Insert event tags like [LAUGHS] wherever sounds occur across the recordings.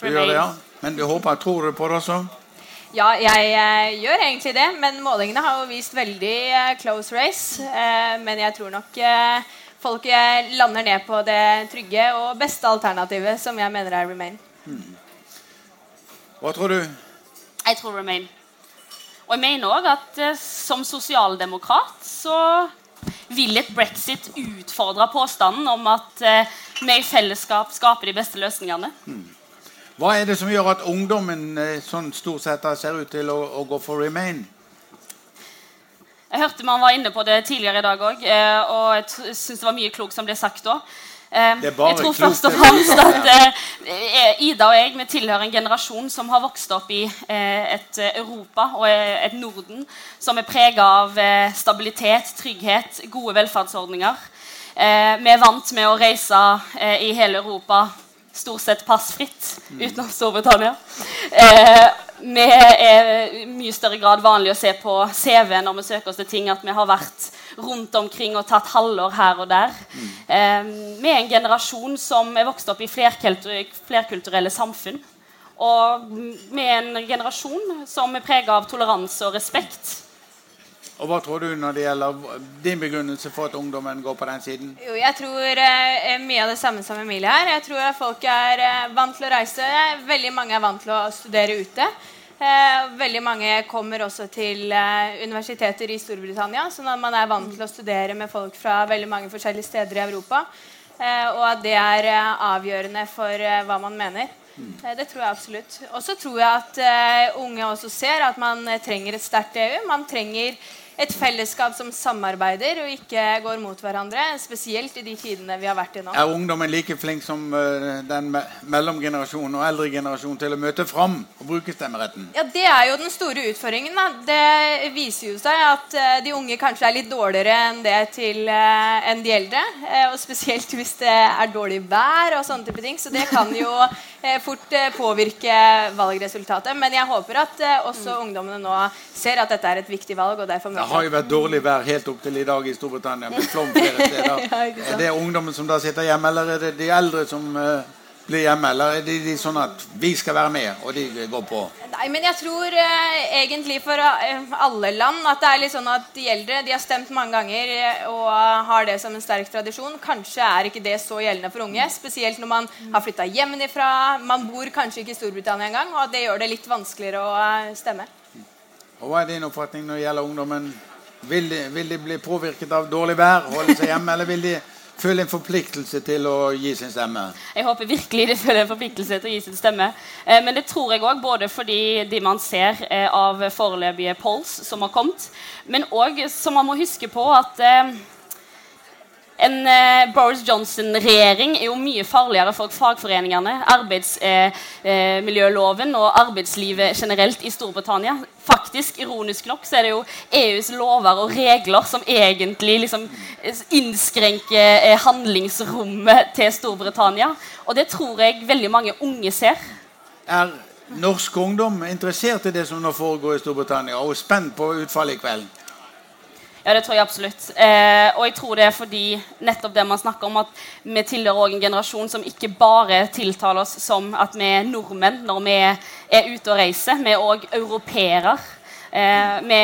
Du gjør det, ja? Men du håper, tror du på det også? Ja, jeg eh, gjør egentlig det. Men målingene har jo vist veldig eh, close race. Eh, men jeg tror nok eh, folk eh, lander ned på det trygge og beste alternativet, som jeg mener er Remain. Hva tror du? Jeg tror Remain. Og jeg mener òg at eh, som sosialdemokrat så vil et brexit utfordre påstanden om at eh, vi i fellesskap skaper de beste løsningene. Hva er det som gjør at ungdommen eh, sånn stort sett ser ut til å, å gå for remain? Jeg hørte man var inne på det tidligere i dag òg, og jeg syns det var mye klokt som ble sagt da. Eh, bare jeg tror først og fremst at eh, Ida og jeg vi tilhører en generasjon som har vokst opp i eh, et eh, Europa og eh, et Norden som er prega av eh, stabilitet, trygghet, gode velferdsordninger. Eh, vi er vant med å reise eh, i hele Europa stort sett passfritt, utenom Storbritannia. Eh, vi er i mye større grad vanlig å se på CV når vi søker oss til ting, at vi har vært rundt omkring og tatt halvår her og der. Eh, vi er en generasjon som er vokst opp i flerkulturelle samfunn. Og vi er en generasjon som er prega av toleranse og respekt. Og hva tror du når det gjelder din begrunnelse for at ungdommen går på den siden? Jo, jeg tror eh, mye av det samme som Emilie her. Jeg tror at folk er eh, vant til å reise. Veldig mange er vant til å studere ute. Eh, veldig mange kommer også til eh, universiteter i Storbritannia, sånn at man er vant til å studere med folk fra veldig mange forskjellige steder i Europa. Eh, og at det er eh, avgjørende for eh, hva man mener. Eh, Det tror jeg absolutt. Og så tror jeg at eh, unge også ser at man eh, trenger et sterkt EU. Man trenger et fellesskap som samarbeider og ikke går mot hverandre. Spesielt i de tidene vi har vært i nå. Er ungdommen like flink som eh, den me mellomgenerasjonen og eldre generasjon til å møte fram og bruke stemmeretten? Ja, Det er jo den store utfordringen. da. Det viser jo seg at eh, de unge kanskje er litt dårligere enn det til eh, enn de eldre. og spesielt hvis det er dårlig vær og sånne type ting. Så det kan jo fort eh, påvirke valgresultatet. Men jeg håper at eh, også ungdommene nå ser at dette er et viktig valg. og derfor Det har jo vært dårlig vær helt opp til i dag i Storbritannia med flom flere [LAUGHS] steder. Ja. Er det ungdommen som da sitter hjemme, eller er det de eldre som eh, blir hjemme? Eller er det de sånn at vi skal være med, og de går på? Nei, men jeg tror eh, egentlig for eh, alle land at det er litt sånn at de eldre de har stemt mange ganger eh, og har det som en sterk tradisjon. Kanskje er ikke det så gjeldende for unge, spesielt når man har flytta hjemmefra. Man bor kanskje ikke i Storbritannia engang, og det gjør det litt vanskeligere å eh, stemme. Og Hva er din oppfatning når det gjelder ungdommen? Vil de, vil de bli påvirket av dårlig vær, holde seg hjemme, eller vil de føle en forpliktelse til å gi sin stemme? Jeg håper virkelig de føler en forpliktelse til å gi sin stemme. Eh, men det tror jeg òg både fordi de man ser eh, av foreløpige polls som har kommet, men òg som man må huske på at eh, en eh, Boris Johnson-regjering er jo mye farligere for fagforeningene, arbeidsmiljøloven og arbeidslivet generelt i Storbritannia. Faktisk, Ironisk nok så er det jo EUs lover og regler som egentlig liksom eh, innskrenker eh, handlingsrommet til Storbritannia. Og det tror jeg veldig mange unge ser. Er norsk ungdom interessert i det som nå foregår i Storbritannia, og spent på utfallet i kveld? Ja, det tror jeg absolutt. Eh, og jeg tror det er fordi nettopp det man snakker om, at vi tilhører også en generasjon som ikke bare tiltaler oss som at vi er nordmenn når vi er ute og reiser. Vi er òg europeere. Eh, vi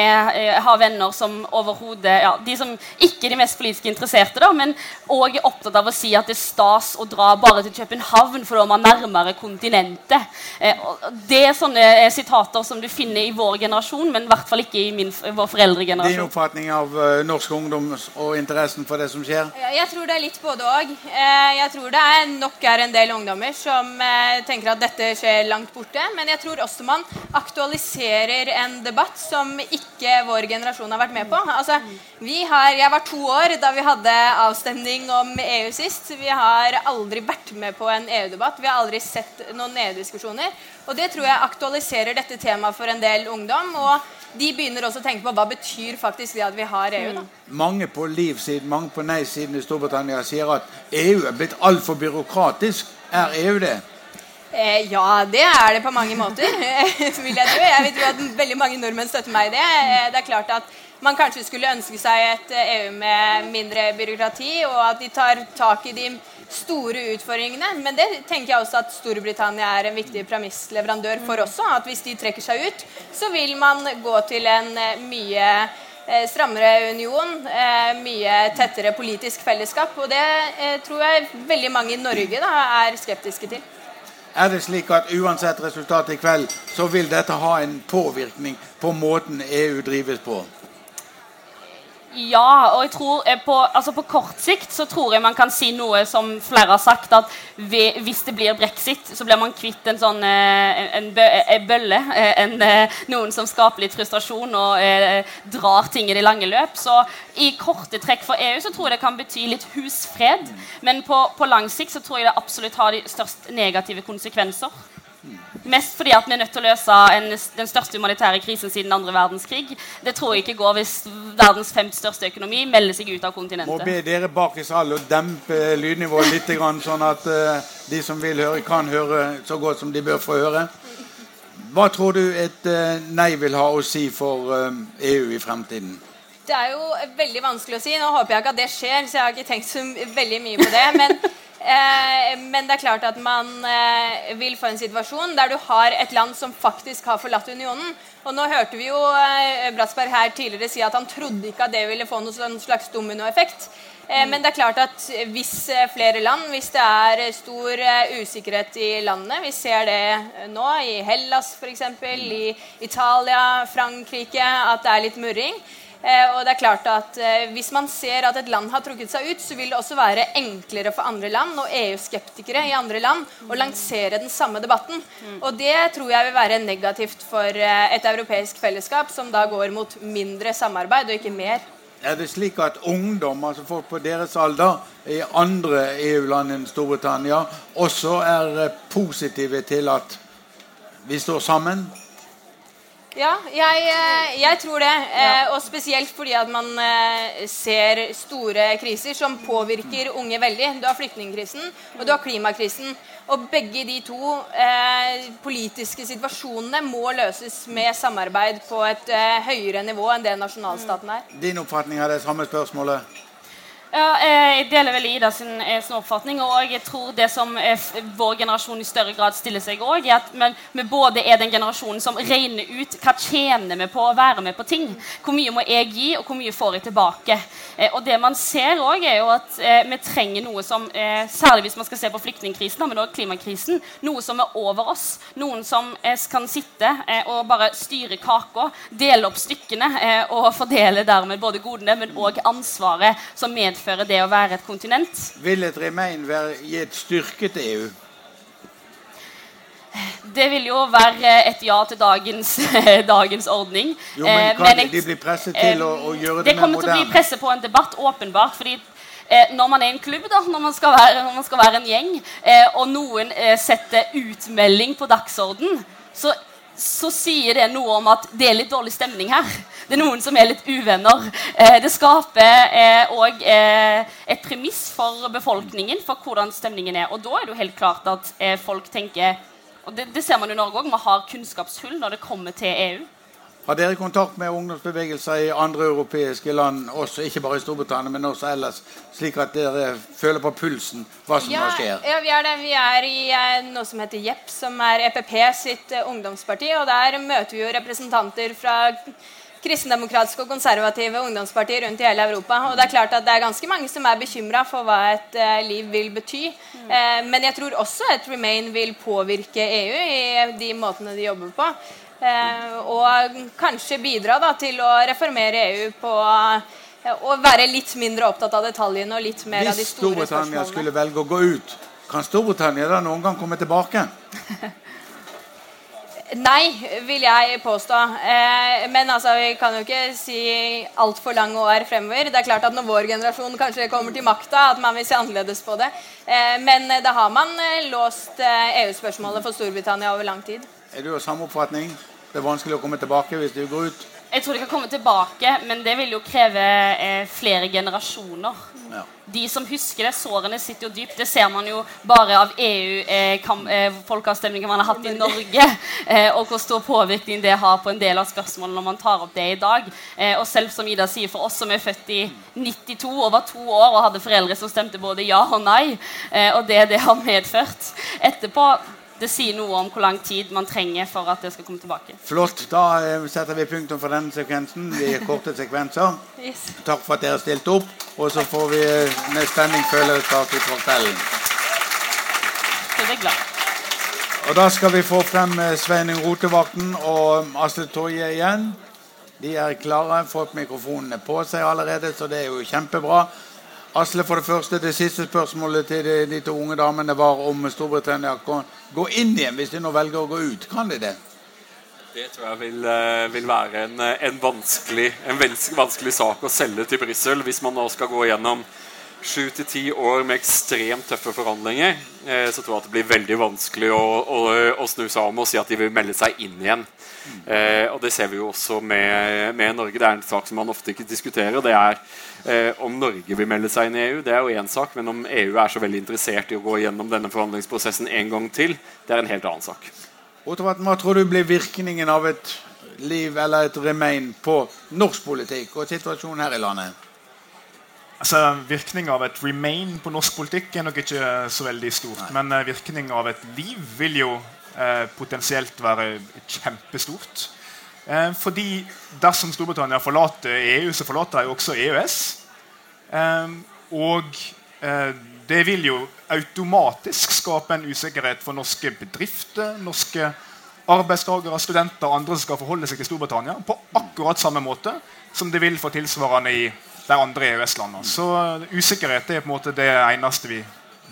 eh, har venner som overhodet ja, De som ikke er de mest politisk interesserte, da, men òg er opptatt av å si at det er stas å dra bare til København, for da er man nærmere kontinentet. Eh, det er sånne eh, sitater som du finner i vår generasjon, men i hvert fall ikke i min, vår Din oppfatning av eh, norsk ungdom og interessen for det som skjer? Jeg tror det er litt både òg. Jeg tror det er nok er en del ungdommer som eh, tenker at dette skjer langt borte. Men jeg tror også man aktualiserer en debatt som ikke vår generasjon har vært med på. Altså, vi har, Jeg var to år da vi hadde avstemning om EU sist. Vi har aldri vært med på en EU-debatt. Vi har aldri sett noen EU-diskusjoner. Og det tror jeg aktualiserer dette temaet for en del ungdom. Og de begynner også å tenke på hva betyr faktisk det at vi har EU. da. Mange på liv-siden, mange på nei-siden i Storbritannia sier at EU er blitt altfor byråkratisk. Er EU det? Eh, ja, det er det på mange måter. [LAUGHS] vil jeg tro. Jeg vet jo at veldig mange nordmenn støtter meg i det. Eh, det er klart at man kanskje skulle ønske seg et eh, EU med mindre byråkrati, og at de tar tak i de store utfordringene. Men det tenker jeg også at Storbritannia er en viktig premissleverandør for også. At hvis de trekker seg ut, så vil man gå til en eh, mye strammere union, mye tettere politisk fellesskap. Og det tror jeg veldig mange i Norge da, er skeptiske til. Er det slik at uansett resultat i kveld, så vil dette ha en påvirkning på måten EU drives på? Ja, og jeg tror eh, på, altså på, kort sikt så tror jeg man kan si noe som flere har sagt, at ved, hvis det blir brexit, så blir man kvitt en sånn eh, en, en bølle. Eh, en, noen som skaper litt frustrasjon og eh, drar ting i det lange løp. Så i korte trekk for EU så tror jeg det kan bety litt husfred. Men på, på lang sikt så tror jeg det absolutt har de størst negative konsekvenser. Mest fordi at vi er nødt til å løse en, den største humanitære krisen siden andre verdenskrig. Det tror jeg ikke går hvis verdens femte største økonomi melder seg ut av kontinentet. Må be dere bak i salen å dempe lydnivået litt, sånn at uh, de som vil høre, kan høre så godt som de bør få høre. Hva tror du et uh, nei vil ha å si for uh, eh, EU i fremtiden? Det er jo veldig vanskelig å si. Nå håper jeg ikke at det skjer, så jeg har ikke tenkt så veldig mye på det. men Eh, men det er klart at man eh, vil få en situasjon der du har et land som faktisk har forlatt unionen. Og nå hørte vi jo eh, Bratsberg her tidligere si at han trodde ikke at det ville få noen sånn slags dominoeffekt. Mm. Men det er klart at hvis flere land, hvis det er stor usikkerhet i landene Vi ser det nå i Hellas f.eks., i Italia, Frankrike, at det er litt murring. Eh, og det er klart at eh, Hvis man ser at et land har trukket seg ut, så vil det også være enklere for andre land og EU-skeptikere i andre land å lansere den samme debatten. Og det tror jeg vil være negativt for eh, et europeisk fellesskap som da går mot mindre samarbeid og ikke mer. Er det slik at ungdom, altså folk på deres alder i andre EU-land enn Storbritannia, også er positive til at vi står sammen? Ja, jeg, eh, jeg tror det. Ja. Eh, og spesielt fordi at man eh, ser store kriser som påvirker unge veldig. Du har flyktningkrisen, og du har klimakrisen. Og begge de to eh, politiske situasjonene må løses med samarbeid på et eh, høyere nivå enn det nasjonalstaten er. Din oppfatning er det samme spørsmålet? Ja, eh, jeg deler vel Ida sin, eh, sin, oppfatning. Og jeg tror det som vår generasjon i større grad stiller seg òg, er at vi både er den generasjonen som regner ut hva tjener vi på å være med på ting. Hvor mye må jeg gi, og hvor mye får jeg tilbake. Eh, og det man ser òg, er jo at vi trenger noe som Særlig hvis man skal se på flyktningkrisen, men også klimakrisen. Noe som er over oss. Noen som kan sitte og bare styre kaka, dele opp stykkene og fordele dermed både godene, men òg ansvaret som medfører medføre det å være et kontinent. Vil et remain være, gi et til EU? Det vil jo være et ja til dagens, [LAUGHS] dagens ordning. Jo, men eh, Kan men de bli presset til å, å gjøre det, det mer moderne? Det kommer til å bli presset på en debatt, åpenbart. fordi eh, når man er en klubb, da, når man skal være, man skal være en gjeng, eh, og noen eh, setter utmelding på dagsorden, så så sier det noe om at det er litt dårlig stemning her. Det er noen som er litt uvenner. Eh, det skaper òg eh, eh, et premiss for befolkningen for hvordan stemningen er. Og da er det jo helt klart at eh, folk tenker Og det, det ser man i Norge òg. Vi har kunnskapshull når det kommer til EU. Har dere kontakt med ungdomsbevegelser i andre europeiske land, også ikke bare i Storbritannia, men også ellers, slik at dere føler på pulsen hva som ja, skjer? Ja, vi er det. Vi er i eh, noe som heter JEP, som er EPP sitt ungdomsparti. og Der møter vi jo representanter fra kristendemokratiske og konservative ungdomspartier rundt i hele Europa. Og det er klart at det er ganske mange som er bekymra for hva et uh, liv vil bety. Mm. Uh, men jeg tror også et Remain vil påvirke EU i de måtene de jobber på. Eh, og kanskje bidra da, til å reformere EU på eh, være litt mindre opptatt av detaljene og litt mer Hvis av de store spørsmålene. Hvis Storbritannia skulle velge å gå ut, kan Storbritannia da noen gang komme tilbake? [LAUGHS] Nei, vil jeg påstå. Eh, men altså, vi kan jo ikke si altfor lange år fremover. Det er klart at Når vår generasjon kanskje kommer til makta, at man vil se annerledes på det. Eh, men da har man eh, låst EU-spørsmålet for Storbritannia over lang tid. Er du av samme oppfatning? Det er vanskelig å komme tilbake hvis du går ut? Jeg tror det kan komme tilbake, men det vil jo kreve eh, flere generasjoner. Ja. De som husker det, sårene sitter jo dypt. Det ser man jo bare av EU-folkeavstemningen eh, eh man har hatt i Norge, [LAUGHS] eh, og hvor stor påvirkning det har på en del av spørsmålene når man tar opp det i dag. Eh, og selv som Ida sier, for oss som er født i 92, over to år og hadde foreldre som stemte både ja og nei, eh, og det det har medført etterpå det sier noe om hvor lang tid man trenger for at det skal komme tilbake. Flott. Da eh, setter vi punktum for denne sekvensen. Vi er korte sekvenser. Yes. Takk for at dere stilte opp. Og så får vi eh, med spenning følge start fra kvelden. Og da skal vi få frem eh, Sveining Rotevakten og Astrid Torje igjen. De er klare, fått mikrofonene på seg allerede, så det er jo kjempebra. Asle, for det første, det siste spørsmålet til de, to unge damene var om Storbritannia kan gå inn igjen hvis de nå velger å gå ut. Kan de det? Det tror jeg vil, eh, vil være en, en, vanskelig, en, vanskelig, sak å selge til Brussel hvis man nå skal gå gjennom sju til ti år med ekstremt tøffe forhandlinger. Eh, så tror jeg at det blir veldig vanskelig å, å, å snu seg om og si at de vil melde seg inn igjen. Eh, og Det ser vi jo også med, med, Norge. Det er en sak som man ofte ikke diskuterer. Det er eh, om Norge vil melde seg inn i EU. Det er jo én sak. Men om EU er så veldig interessert i å gå gjennom denne forhandlingsprosessen en gang til, det er en helt annen sak. Hva tror du blir virkningen av et liv eller et remain på norsk politikk og situasjonen her i landet? Altså, Virkninga av et remain på norsk politikk er nok ikke så veldig stort. Nei. Men uh, virkninga av et liv vil jo Eh, potensielt være kjempestort. Eh, fordi dersom Storbritannia forlater EU, så forlater de også EØS. Eh, og det vil jo automatisk skape en usikkerhet for norske bedrifter, norske arbeidstakere, studenter og andre som skal forholde seg til Storbritannia, på akkurat samme måte som det vil for tilsvarende i de andre EØS-landene. Så usikkerhet er på en måte det eneste vi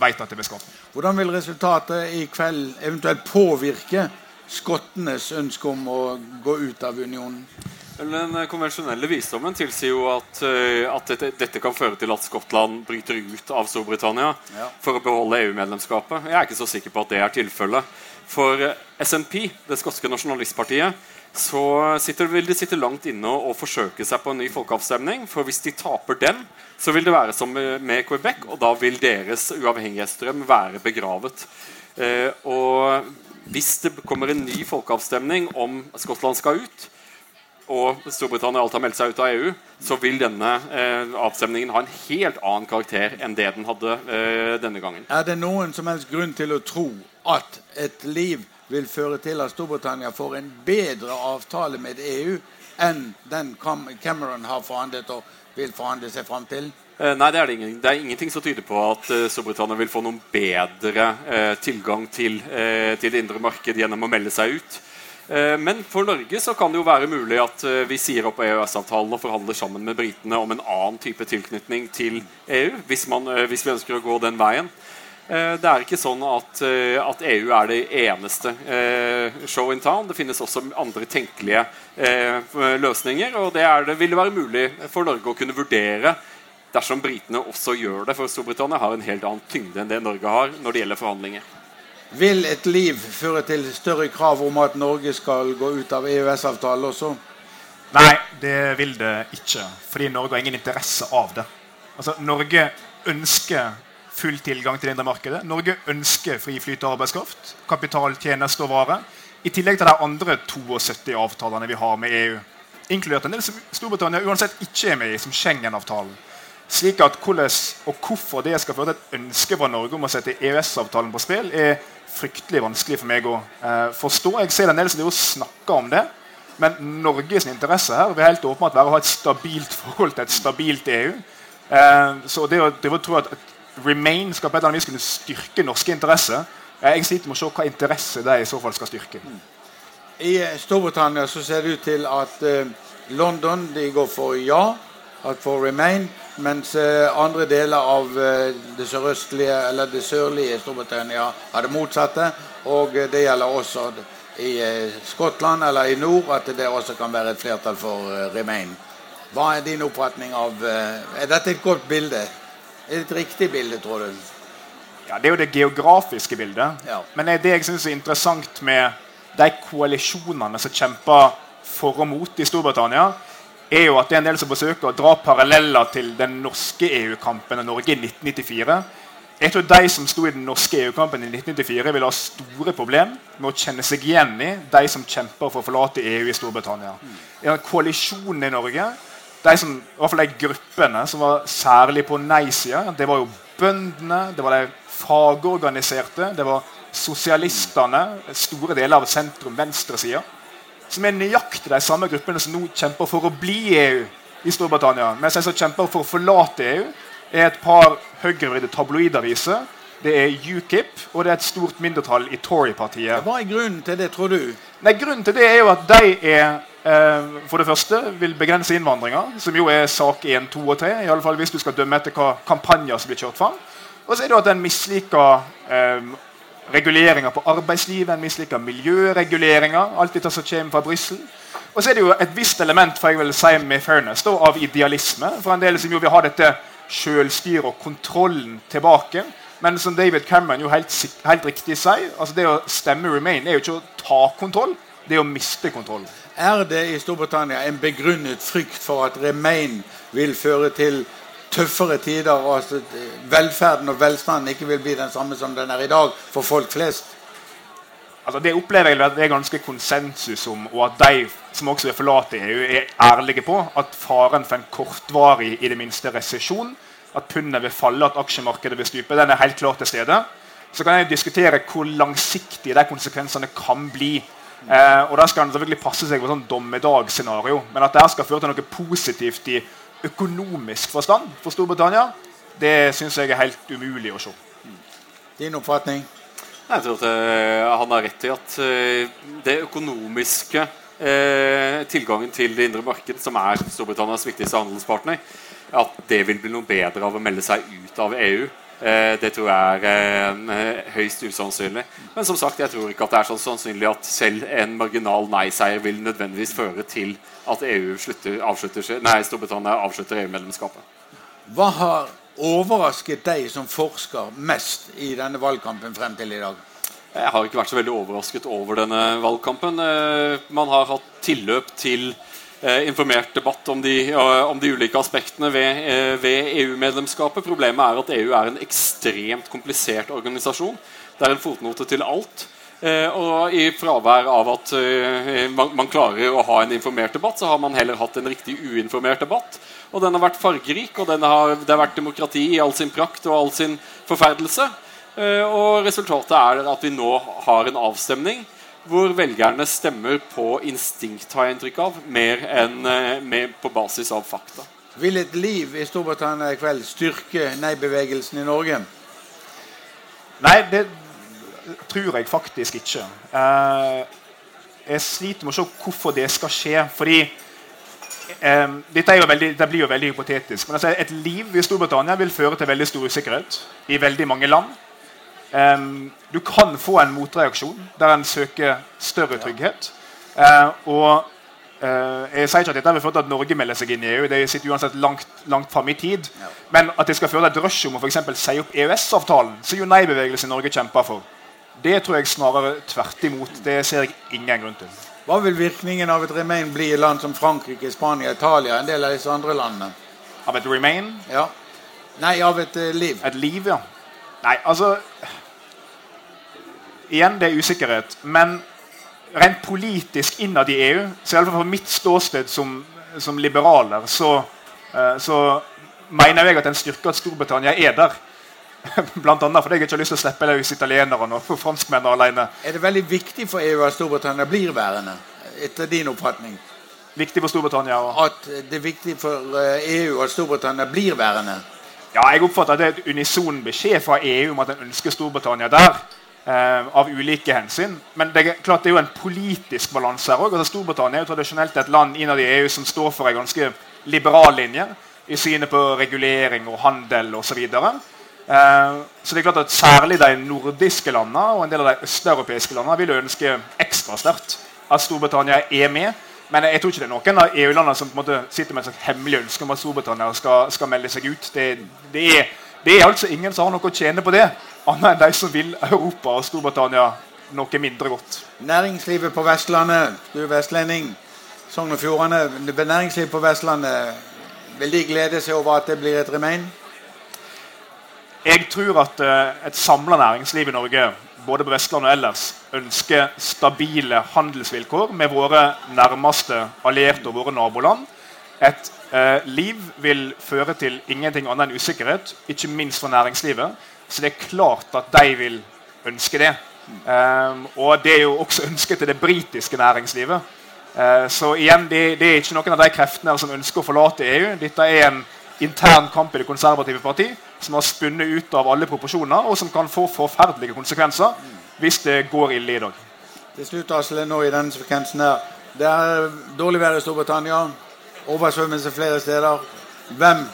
vet at det blir skapt. Hvordan vil resultatet i kveld eventuelt påvirke skottenes ønske om å gå ut av unionen? Den konvensjonelle visdommen tilsier jo at, eh, at dette, dette, kan føre til at Skottland bryter ut av Storbritannia ja. for å beholde EU-medlemskapet. Jeg er ikke så sikker på at det er tilfellet. For SNP, det skotske nasjonalistpartiet, så sitter, vil de sitte langt inne og forsøke seg på en ny folkeavstemning. For hvis de taper den, så vil det være som med Quebec, og da vil deres uavhengighetsdrøm være begravet. Eh, og hvis det kommer en ny folkeavstemning om Skottland skal ut, og Storbritannia alt har meldt seg ut av EU, så vil denne eh, avstemningen ha en helt annen karakter enn det den hadde eh, denne gangen. Er det noen som helst grunn til å tro at et liv vil føre til at Storbritannia får en bedre avtale med EU enn den Cameron har forhandlet og vil forhandle seg fram til? Eh, nei, det er, det, ingen, det er ingenting som tyder på at uh, Storbritannia vil få noen bedre uh, tilgang til, uh, til, det indre marked gjennom å melde seg ut. men for Norge så kan det jo være mulig at vi sier opp EØS-avtalen og forhandler sammen med britene om en annen type tilknytning til EU, hvis, man, hvis vi ønsker å gå den veien. Eh, det er ikke sånn at, eh, at, EU er det eneste eh, show in town. Det finnes også andre tenkelige løsninger. Og det, det vil være mulig for Norge å kunne vurdere dersom britene også gjør det. For Storbritannia har en helt annen tyngde enn det Norge har når det gjelder forhandlinger. Vil et liv føre til større krav om at Norge skal gå ut av EØS-avtalen også? Nei, det vil det ikke. Fordi Norge har ingen interesse av det. Altså, Norge ønsker full tilgang til det indre markedet. Norge ønsker fri flyt av arbeidskraft, kapital, tjenester og vare. I tillegg til de andre 72 avtalene vi har med EU. Inkludert en del som Storbritannia uansett ikke er med i, som Schengen-avtalen. Slik at hvordan og hvorfor det skal føre til et ønske fra Norge om å sette EØS-avtalen på spill, er fryktelig vanskelig for meg å eh, forstå. Jeg ser en del som snakker om det. Men Norges interesse her vil helt åpenbart være å ha et stabilt forhold til et stabilt EU. Eh, så det å, det å tro at Remain skal på et eller annet vis kunne styrke norske interesser. Jeg sliter med å se hva interesse det i så fall skal styrke. I Storbritannia så ser det ut til at uh, London de går for ja, for remain, mens uh, andre deler av det sørøstlige eller det sørlige Storbritannia har det motsatte. Og det gjelder også i Skottland eller i nord at det også kan være et flertall for remain. Hva er din oppfatning av Er dette et godt bilde? Er det et riktig bilde, tror du? Ja, Det er jo det geografiske bildet. Ja. Men det jeg synes er interessant med de koalisjonene som kjemper for og mot i Storbritannia, er jo at det er en del som forsøker å dra paralleller til den norske EU-kampen og Norge i 1994. Jeg tror De som sto i den norske EU-kampen i 1994, vil ha store problemer med å kjenne seg igjen i de som kjemper for å forlate EU i Storbritannia. I den koalisjonen i Norge, de, som, i hvert fall de gruppene som var særlig på nei-sida, det var jo bøndene, det var de fagorganiserte, det var sosialistene, store deler av sentrum-venstresida som er nøyaktig de samme gruppene som nå kjemper for å bli EU i Storbritannia. Mens de som kjemper for å forlate EU, er et par høyrevridde tabloidaviser. Det er UKIP, og det er et stort mindretall i Tory-partiet. Hva er grunnen til det, tror du? Nei, grunnen til det er jo at de er for det første vil begrense innvandringa, som jo er sak 1, 2 og 3. I alle fall hvis du skal dømme etter hva kampanjer som blir kjørt fram. Og så er det at den misliker eh, reguleringer på arbeidslivet, en misliker miljøreguleringer. alt dette som kommer fra Brussel. Og så er det jo et visst element for jeg vil si med fairness, da, av idealisme. For en del som jo vil ha dette selvstyret og kontrollen tilbake. Men som David Cameron jo helt, helt riktig sier, altså det å stemme Remain er jo ikke å ta kontroll, det er å miste kontroll. Er det i Storbritannia en begrunnet frykt for at Remain vil føre til tøffere tider, og at velferden og velstanden ikke vil bli den samme som den er i dag for folk flest? Altså, det opplever jeg at det er ganske konsensus om, og at de som også vil forlate EU, er ærlige på at faren for en kortvarig i det minste resesjon, at pundet vil falle, at aksjemarkedet vil stupe, den er helt klart til stede. Så kan jeg diskutere hvor langsiktige de konsekvensene kan bli. Eh, og Der skal en selvfølgelig passe seg på sånn dommedagsscenario. Men at det skal føre til noe positivt i økonomisk forstand for Storbritannia, det syns jeg er helt umulig å se. Din oppfatning? Jeg tror at uh, han har rett i at uh, det økonomiske uh, tilgangen til det indre marked, som er Storbritannias viktigste handelspartner, at det vil bli noe bedre av å melde seg ut av EU. Det tror jeg er høyst usannsynlig. Men som sagt, jeg tror ikke at det er så sannsynlig at selv en marginal nei-seier vil nødvendigvis føre til at EU slutter, avslutter, nei, Storbritannia avslutter EU-medlemskapet. Hva har overrasket deg som forsker mest i denne valgkampen frem til i dag? Jeg har ikke vært så veldig overrasket over denne valgkampen. Eh, man har hatt tilløp til eh, informert debatt om de, om de ulike aspektene ved, eh, ved EU-medlemskapet. Problemet er at EU er en ekstremt komplisert organisasjon. Det er en fotnote til alt. Eh, og i fravær av at eh, man, klarer å ha en informert debatt, så har man heller hatt en riktig uinformert debatt. Og den har vært fargerik, og har, det har vært demokrati i all sin prakt og all sin forferdelse. Eh, og resultatet er at vi nå har en avstemning hvor velgerne stemmer på instinkt, har jeg inntrykk av, mer enn på basis av fakta. Vil et liv i Storbritannia i kveld styrke nei-bevegelsen i Norge? Nei, det, tror jeg faktisk ikke. Eh, jeg sliter med å se hvorfor det skal skje. fordi eh, dette, veldig, det blir jo veldig hypotetisk. Men altså, et liv i Storbritannia vil føre til veldig stor usikkerhet i veldig mange land. Um, du kan få en motreaksjon der en søker større trygghet. Uh, og uh, Jeg sier ikke at dette vil føre til at Norge melder seg inn i EU. Det sitter uansett langt, langt fram i tid. Ja. Men at det skal føre til et rush om å for si opp EØS-avtalen, som jo nei-bevegelsen i Norge kjemper for, det tror jeg snarere tvert imot. Det ser jeg ingen grunn til. Hva vil virkningen av et remain bli i land som Frankrike, Spania, Italia, en del av disse andre landene? Av et remain? Ja. Nei, av et uh, liv. Et liv, ja. Nei, altså Igjen, det er usikkerhet. Men rent politisk innad i EU, så iallfall fra mitt ståsted som, som liberaler, så, uh, så mener jeg at en styrke at Storbritannia er der. [LAUGHS] Blant annet fordi jeg ikke har lyst til å slippe løs italienerne og [LAUGHS] franskmennene alene. Er det veldig viktig for EU at Storbritannia blir værende, etter din oppfatning? Viktig for Storbritannia og... At det er viktig for EU at Storbritannia blir værende? Ja, jeg oppfatter at det er et unison beskjed fra EU om at en ønsker Storbritannia der. Eh, av ulike hensyn. Men det er klart det er jo en politisk balanse her òg. Altså Storbritannia er jo tradisjonelt et land innad i EU som står for en ganske liberal linje i synet på regulering og handel osv. Eh, så det er klart at Særlig de nordiske landene og en del av de østeuropeiske landene vil ønske ekstra sterkt at Storbritannia er med. Men jeg tror ikke det er noen av EU-landene som på en måte sitter med et hemmelig ønske om at Storbritannia skal, skal melde seg ut. Det, det, er, det, er, altså ingen som har noe å tjene på det, annet enn de som vil Europa og Storbritannia noe mindre godt. Næringslivet på Vestlandet, du er vestlending. Sogn og Fjordane, næringslivet på Vestlandet, vil de glede seg over at det blir et remain? Jeg tror at uh, et samla næringsliv i Norge både på Vestlandet og ellers ønsker stabile handelsvilkår med våre nærmeste allierte og våre naboland. Et uh, liv vil føre til ingenting annet enn usikkerhet, ikke minst for næringslivet. Så det er klart at de vil ønske det. Um, og det er jo også [LAUGHS] ønsket til det britiske næringslivet. Uh, så igjen, det, det, er ikke noen av de kreftene som ønsker å forlate EU. Dette er en intern kamp i Det konservative parti som har spunnet ut av alle proporsjoner, og som kan få forferdelige konsekvenser hvis det går ille i dag. Til slutt, Asle, nå i denne sekvensen her. Det er dårlig vær i Storbritannia. Oversvømmelse flere steder. Hvem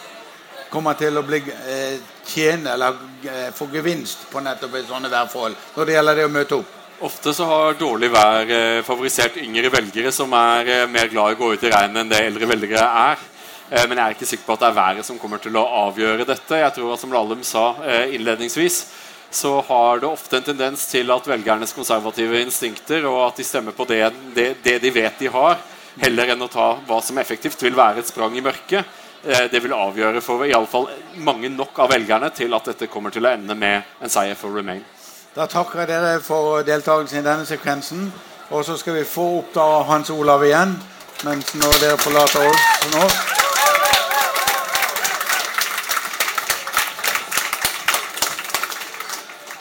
kommer til å bli eh, tjene eller eh, få gevinst på nettopp i sånne værforhold når det gjelder det å møte opp? Ofte så har dårlig vær eh, favorisert yngre velgere som er eh, mer glad i å gå ut i regnet enn det eldre velgere er. Eh, men jeg er ikke sikker på at det er været som kommer til å avgjøre dette. Jeg tror at som Lallum sa eh, innledningsvis, så har det ofte en tendens til at velgernes konservative instinkter og at de stemmer på det, det, det de vet de har, heller enn å ta hva som effektivt vil være et sprang i mørket. Eh, det vil avgjøre for i alle fall mange nok av velgerne til at dette kommer til å ende med en seier for Remain. Da takker jeg dere for deltakelsen i denne sekvensen. Og så skal vi få opp da Hans Olav igjen, mens når dere forlater oss nå.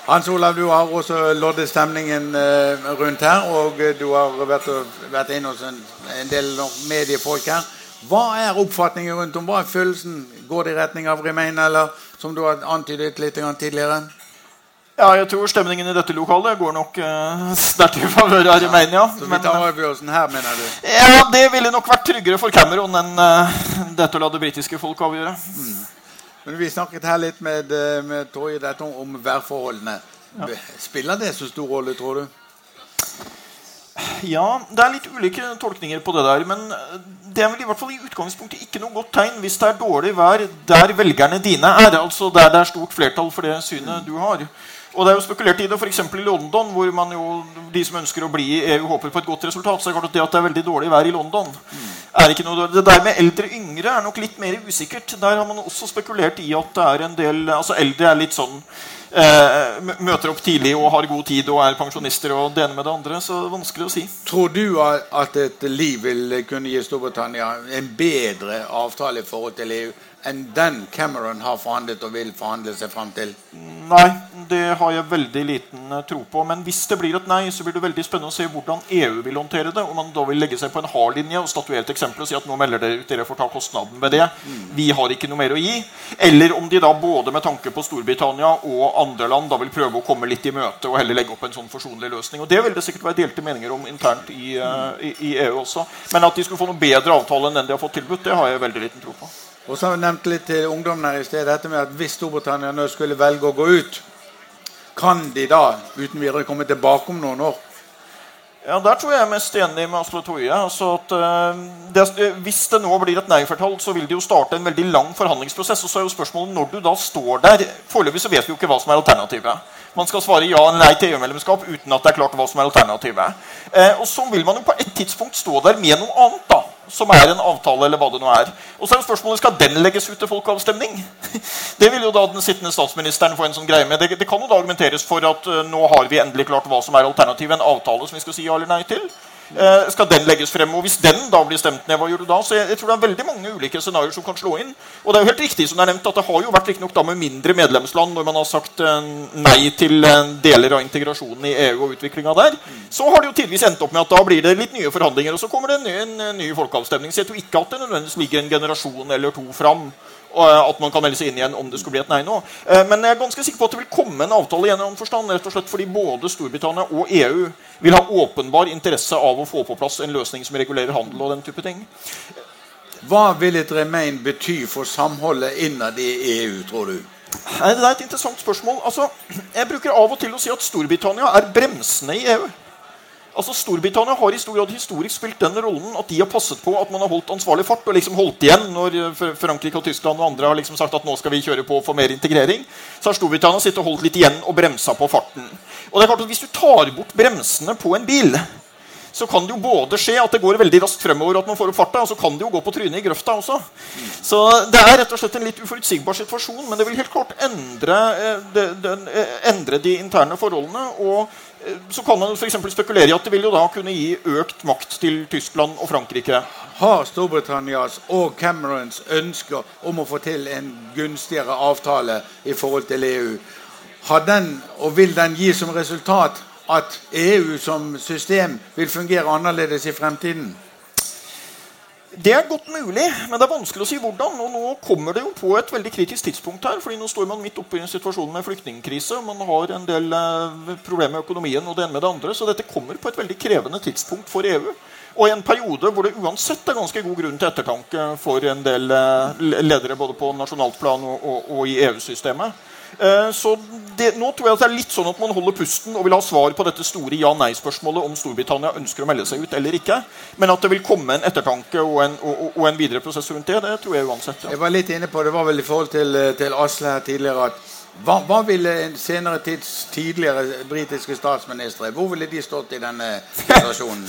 Hans Olav, du har også loddet stemningen eh, rundt her. Og du har vært, vært inne hos en, en del mediefolk her. Hva er oppfatningen rundt om? Hva er følelsen? Går det i retning av Remain, eller som du har antydet litt tidligere? Ja, jeg tror stemningen i dette lokalet går nok uh, sterkt i favør av Romania. Så vi tar avgjørelsen her, mener du? Ja, Det ville nok vært tryggere for Cameron enn uh, dette å la det britiske folk avgjøre. Mm. Men Vi snakket her litt med, eh, med Torje om værforholdene. Ja. Spiller det så stor rolle, tror du? Ja, det er litt ulike tolkninger på det der. Men det er vel i hvert fall i utgangspunktet ikke noe godt tegn hvis det er dårlig vær der velgerne dine er. Altså der det er stort flertall for det synet du har. Og det er jo spekulert i det f.eks. i London, hvor man jo, de som ønsker å bli i EU, håper på et godt resultat. Så er det klart at det at det er veldig dårlig vær i London er ikke noe, Det der med eldre yngre er nok litt mer usikkert. Der har man også spekulert i at det er en del altså Eldre er litt sånn eh, Møter opp tidlig og har god tid og er pensjonister og det ene med det andre. Så det er vanskelig å si. Tror du at et liv vil kunne gi Storbritannia en bedre avtale i forhold til EU enn den Cameron har forhandlet og vil forhandle seg fram til? Nei, det har jeg veldig liten uh, tro på. Men hvis det blir et nei, så blir det veldig spennende å se hvordan EU vil håndtere det. Om man da vil legge seg på en hard linje og statuere et eksempel og si at nå melder dere ut, dere får ta kostnaden ved det. Mm. Vi har ikke noe mer å gi. Eller om de da både med tanke på Storbritannia og andre land da vil prøve å komme litt i møte og heller legge opp en sånn forsonlig løsning. Og det vil det sikkert være delte meninger om internt i, uh, i, i EU også. Men at de skulle få noe bedre avtale enn den de har fått tilbudt, det har jeg veldig liten tro på. Og så har vi nevnt litt til ungdommen her i sted dette med at hvis Storbritannia nå skulle velge å gå ut, kan de da uten videre komme tilbake om noen år? Ja, Der tror jeg er mest enig med Asle Toje. Altså at, uh, det, hvis det nå blir et nei-flertall, så vil det jo starte en veldig lang forhandlingsprosess. Og så er jo spørsmålet når du da står der Foreløpig så vet vi jo ikke hva som er alternativet. Man skal svare ja eller nei til EU-medlemskap uten at det er klart hva som er alternativet. Uh, og så vil man jo på et tidspunkt stå der med noe annet. da som er en avtale, eller hva det nå er. Og så er det spørsmålet skal den legges ut til folkeavstemning. [LAUGHS] Det vil jo da den sittende statsministeren få en sånn greie med. Det, det kan jo da argumenteres for at uh, nå har vi endelig klart hva som er alternativet. En avtale som vi skal si ja eller nei til. Eh, skal den legges frem? Og hvis den da blir stemt ned, hva gjør du da? Så jeg, jeg, tror det er veldig mange ulike scenarioer som kan slå inn. Og det er jo helt riktig som det er nevnt, at det har jo vært riktignok da med mindre medlemsland når man har sagt eh, nei til eh, deler av integrasjonen i EU og utviklinga der. Så har det jo tidvis endt opp med at da blir det litt nye forhandlinger, og så kommer det en ny, en ny folkeavstemning. Så jeg tror ikke at det nødvendigvis ligger en generasjon eller to fram at man kan melde seg inn igjen om det skulle bli et nei nå. Eh, men jeg er ganske sikker på at det vil komme en avtale i en forstand, rett og slett fordi både Storbritannia og EU vil ha åpenbar interesse av å få på plass en løsning som regulerer handel og den type ting. Hva vil et remain bety for samholdet innad i EU, tror du? Nei, det er et interessant spørsmål. Altså, jeg bruker av og til å si at Storbritannia er bremsende i EU. Altså Storbritannia har i stor grad historisk spilt den rollen at de har passet på at man har holdt ansvarlig fart og liksom holdt igjen når eh, Frankrike og Tyskland og andre har liksom sagt at nå skal vi kjøre på for mer integrering. Så har Storbritannia sittet og holdt litt igjen og bremsa på farten. Og det er klart at Hvis du tar bort bremsene på en bil, så kan det jo både skje at det går veldig raskt fremover, at man får opp farta, og så kan det jo gå på trynet i grøfta også. Så det er rett og slett en litt uforutsigbar situasjon, men det vil helt klart endre, eh, eh, endre de interne forholdene. og så kan man for spekulere i at det vil jo da kunne gi økt makt til Tyskland og Frankrike. Har Storbritannias og Camerons ønsker om å få til en gunstigere avtale i forhold til EU, har den, og vil den gi som resultat at EU som system vil fungere annerledes i fremtiden? Det er godt mulig, men det er vanskelig å si hvordan. Og nå kommer det jo på et veldig kritisk tidspunkt her. fordi nå står man midt oppe i en situasjon med flyktningkrise. Man har en del eh, problemer med økonomien og det ene med det andre. Så dette kommer på et veldig krevende tidspunkt for EU. Og i en periode hvor det uansett er ganske god grunn til ettertanke for en del eh, ledere både på nasjonalt plan og, og, og i EU-systemet. Eh, så det, nå tror jeg at det er litt sånn at man holder pusten og vil ha svar på dette store ja-nei-spørsmålet om Storbritannia ønsker å melde seg ut eller ikke. Men at det vil komme en ettertanke og en, og, og en videre prosess rundt det, det tror jeg uansett. Ja. Jeg var litt inne på det var vel i forhold til, eh, til Asle her tidligere at hva, hva, ville en senere tids tidligere britiske statsministre Hvor ville de stått i denne [LAUGHS] situasjonen?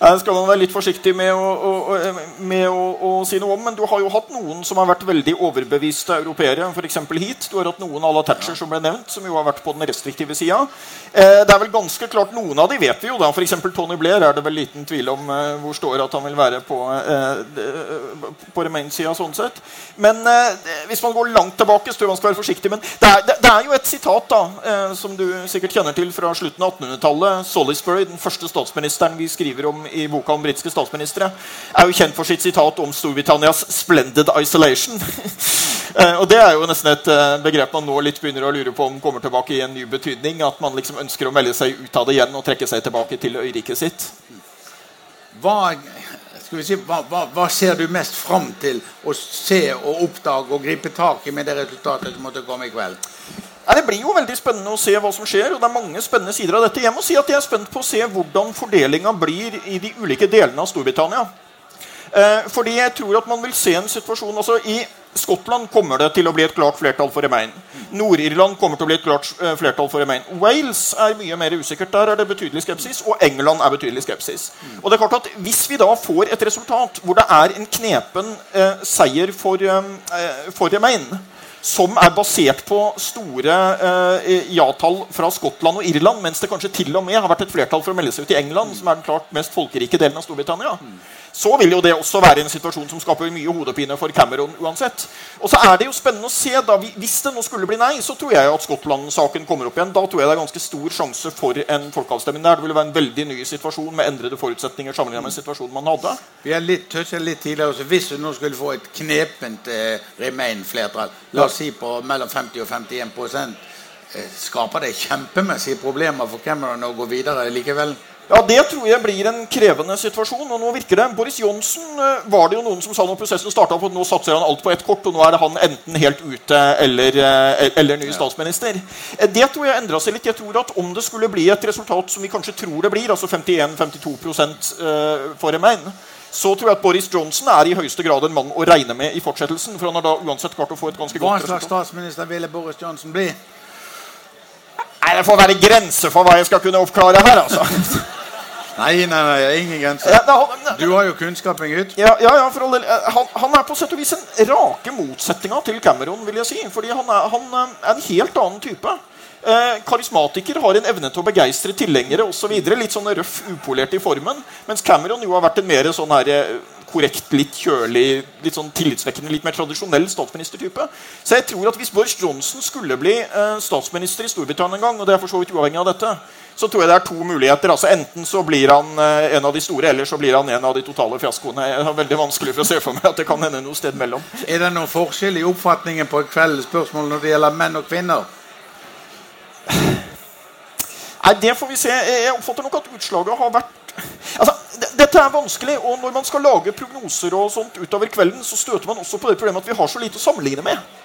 Skal man være litt forsiktig med, å, å, med å, å, si noe om. Men du har jo hatt noen som har vært veldig overbeviste europeere. F.eks. hit. Du har hatt noen à la Thatcher som ble nevnt, som jo har vært på den restriktive sida. Eh, det er vel ganske klart Noen av de vet vi jo. da, F.eks. Tony Blair er det vel liten tvil om eh, hvor står at han vil være på, eh, på Remain-sida. Sånn sett. Men hvis man går langt tilbake, så tror jeg man skal være forsiktig. men det er, det, det er, jo et sitat da, som du sikkert kjenner til fra slutten av 1800-tallet. Salisbury, den første statsministeren vi skriver om i boka om britiske statsministre, er jo kjent for sitt sitat om Storbritannias 'splendid isolation'. [LAUGHS] eh, og Det er jo nesten et eh, begrep man nå litt begynner å lure på om kommer tilbake i en ny betydning. At man liksom ønsker å melde seg ut av det igjen og trekke seg tilbake til øyriket sitt. Hva Si, hva, hva, hva, ser du mest fram til å se og oppdage og gripe tak i med det resultatet som måtte komme i kveld? Ja, det blir jo veldig spennende å se hva som skjer. og det er mange spennende sider av dette. Jeg må si at jeg er spent på å se hvordan fordelinga blir i de ulike delene av Storbritannia. Eh, fordi jeg tror at man vil se en situasjon altså I Skottland kommer det til å bli et klart flertall for Remain. Nord-Irland kommer til å bli et klart eh, flertall for Remain. Wales er mye mer usikkert. Der er det betydelig skepsis. Og England er betydelig skepsis. Og det er klart at Hvis vi da får et resultat hvor det er en knepen eh, seier for, eh, for Remain, som er basert på store eh, ja-tall fra Skottland og Irland, mens det kanskje til og med har vært et flertall for å melde seg ut i England, som er den klart mest folkerike delen av Storbritannia, så vil jo det også være en situasjon som skaper mye hodepine for Cameron uansett. Og så er det jo spennende å se, da, Hvis det nå skulle bli nei, så tror jeg at Skottland-saken kommer opp igjen. Da tror jeg det er ganske stor sjanse for en folkeavstemning der. Det ville være en veldig ny situasjon med endrede forutsetninger sammenlignet med situasjonen man hadde. Vi har litt, litt tidligere også, Hvis du nå skulle få et knepent eh, Remain-flertall, la oss si på mellom 50 og 51 eh, skaper det kjempemessige problemer for Cameron å gå videre likevel? Ja, Det tror jeg blir en krevende situasjon. og nå virker det. Boris Johnsen eh, var det jo noen som sa når prosessen starta at nå satser han alt på ett kort, og nå er det han enten helt ute eller, eh, eller ny statsminister. Eh, det tror jeg endra seg litt. Jeg tror at Om det skulle bli et resultat som vi kanskje tror det blir, altså 51-52 for Remain, så tror jeg at Boris Johnson er i høyeste grad en mann å regne med i fortsettelsen. for han har da uansett klart å få et ganske godt resultat. Hva slags statsminister ville Boris Johnson bli? Nei, Det får være grenser for hva jeg skal kunne oppklare her. altså. [LAUGHS] Nei, nei, nei, ingen grenser. Ja, du har jo kunnskapen, gutt. Ja, ja, ja for alle, han, han, er på sett og vis en rake motsetninga til Cameron. vil jeg si, fordi han er, han er en helt annen type. Eh, karismatiker har en evne til å begeistre tilhengere osv. Så litt sånn røff, upolert i formen. Mens Cameron jo har vært en mer sånn her, eh, korrekt, litt kjølig, litt sånn tillitsvekkende, litt mer tradisjonell statsministertype. Så jeg tror at hvis Boris Johnson skulle bli eh, statsminister i Storbritannia en gang, og det er for så vidt uavhengig av dette, så tror jeg det er to muligheter. Altså Enten så blir han eh, en av de store, eller så blir han en av de totale fiaskoene. Jeg har veldig vanskelig for å se for meg at det kan hende noe sted mellom. Er det noen forskjell i oppfatningen på kveldens spørsmål når det gjelder menn og kvinner? Nei, Det får vi se. Jeg oppfatter nok at utslaget har vært Altså, Dette er vanskelig, og når man skal lage prognoser og sånt utover kvelden, så støter man også på det problemet at vi har så lite å sammenligne med.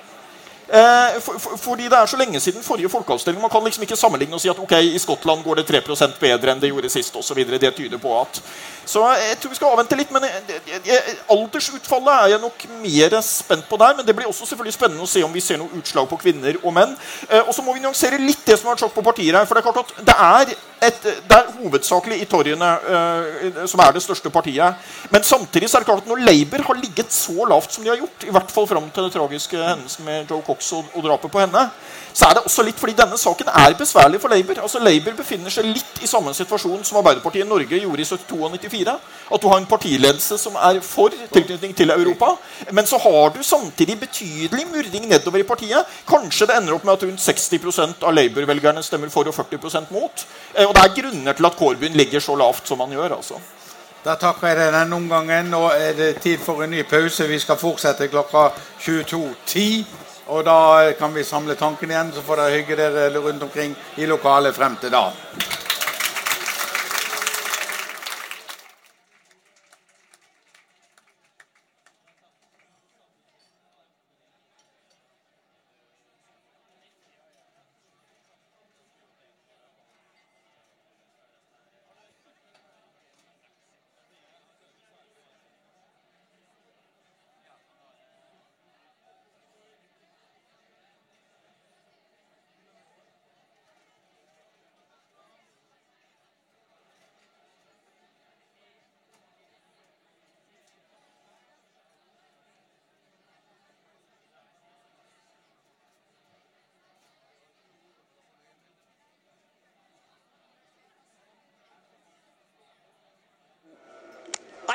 Eh, for, for, fordi det er så lenge siden forrige folkeavstemning. Man kan liksom ikke sammenligne og si at ok, i Skottland går det 3% bedre enn det gjorde sist. Og så videre. det tyder på at Så jeg tror vi skal avvente litt. men jeg, jeg, Aldersutfallet er jeg nok mer spent på der. Men det blir også selvfølgelig spennende å se om vi ser noe utslag på kvinner og menn. Eh, og så må vi nyansere litt det som har vært sjokk på partier her. for det er klart at det er, et, det er hovedsakelig i torgene eh, som er det største partiet. Men samtidig så er det klart at når Labour har ligget så lavt som de har gjort, i hvert fall fram til den tragiske hendelsen med Joe Cox og, og drapet på henne, så er det også litt fordi denne saken er besværlig for Labour. Altså Labour befinner seg litt i samme situasjon som Arbeiderpartiet i Norge gjorde i 72 og 94. At du har en partiledelse som er for tilknytning til Europa. Men så har du samtidig betydelig murring nedover i partiet. Kanskje det ender opp med at rundt 60% av Labour-velgerne stemmer for og 40 mot. Eh, og det er grunner til at Corbyn ligger så lavt som han gjør. altså. Da takker jeg deg denne omgangen. Nå er det tid for en ny pause. Vi skal fortsette klokka 22.10. Og da kan vi samle tankene igjen, så får dere hygge dere rundt omkring i lokalet frem til da.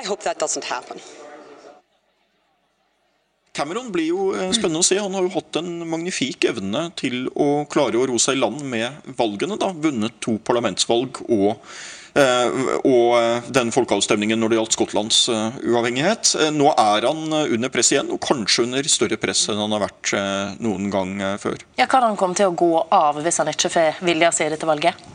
I hope that doesn't happen. Cameron blir jo eh, spennende å se. Han har jo hatt en magnifik evne til å klare å ro seg i land med valgene. da, Vunnet to parlamentsvalg og, eh, og eh, den folkeavstemningen når det gjaldt Skottlands uavhengighet. Nå er han under press igjen, og kanskje under større press enn han har vært noen gang før. Ja, Kan han komme til å gå av hvis han ikke får vilja si dette valget?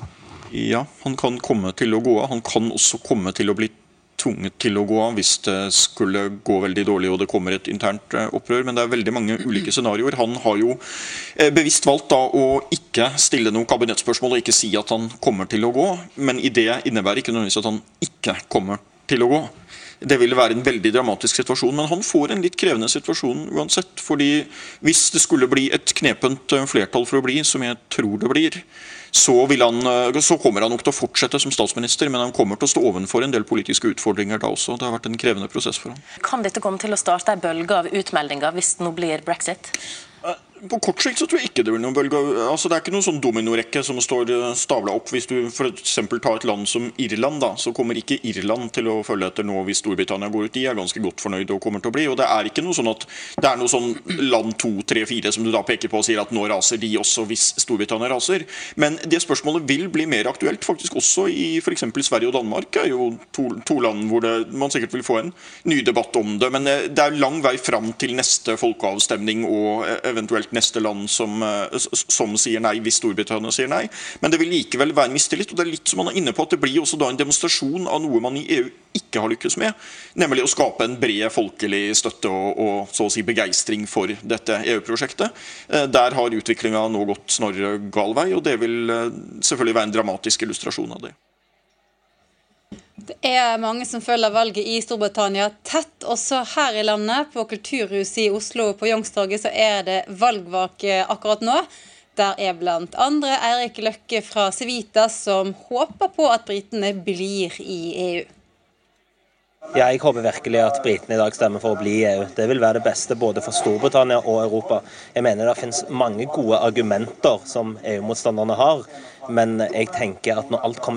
Ja, han kan komme til å gå av. Han kan også komme til å bli tvunget til å gå av hvis det skulle gå veldig dårlig og det kommer et internt eh, opprør. Men det er veldig mange ulike scenarioer. Han har jo eh, bevisst valgt da å ikke stille noe kabinettspørsmål og ikke si at han kommer til å gå. Men i det innebærer ikke nødvendigvis at han ikke kommer til å gå. Det ville være en veldig dramatisk situasjon, men han får en litt krevende situasjon uansett. fordi hvis det skulle bli et knepent eh, flertall for å bli, som jeg tror det blir, så, han, eh, så, kommer han nok til å fortsette som statsminister, men han kommer til å stå ovenfor en del politiske utfordringer da også. Det har vært en krevende prosess for ham. Kan dette komme til å starte en bølge av utmeldinger hvis det nå blir brexit? På kort sikt så tror jeg ikke det blir noen bølge. Altså, det er ikke noen sånn dominorekke som står eh, stabla opp. Hvis du f.eks. tar et land som Irland, da, så kommer ikke Irland til å følge etter nå hvis Storbritannia går ut. De er ganske godt fornøyd og kommer til å bli. Og det er ikke noe sånn at det er noe sånn land to, tre, fire som du da peker på og sier at nå raser de også hvis Storbritannia raser. Men det spørsmålet vil bli mer aktuelt faktisk også i f.eks. Sverige og Danmark. er jo to, to land hvor det, man sikkert vil få en ny debatt om det. Men eh, det er lang vei fram til neste folkeavstemning og eh, eventuelt neste land som, eh, som, sier nei, hvis Storbritannia sier nei. Men det vil likevel være mistillit. og Det er litt som man er inne på at det blir også da en demonstrasjon av noe man i EU ikke har lykkes med. Nemlig å skape en bred folkelig støtte og, og så å si begeistring for dette EU-prosjektet. Eh, der har utviklinga nå gått snarere gal vei, og det vil eh, selvfølgelig være en dramatisk illustrasjon av det. Det er mange som følger valget i Storbritannia tett. Også her i landet, på Kulturhuset i Oslo på Youngstorget, så er det valgvake akkurat nå. Der er bl.a. Eirik Løkke fra Civita som håper på at britene blir i EU. Ja, jeg håper virkelig at britene i dag stemmer for å bli i EU. Det vil være det beste både for Storbritannia og Europa. Jeg mener det finnes mange gode argumenter som EU-motstanderne har, men jeg tenker at når alt kommer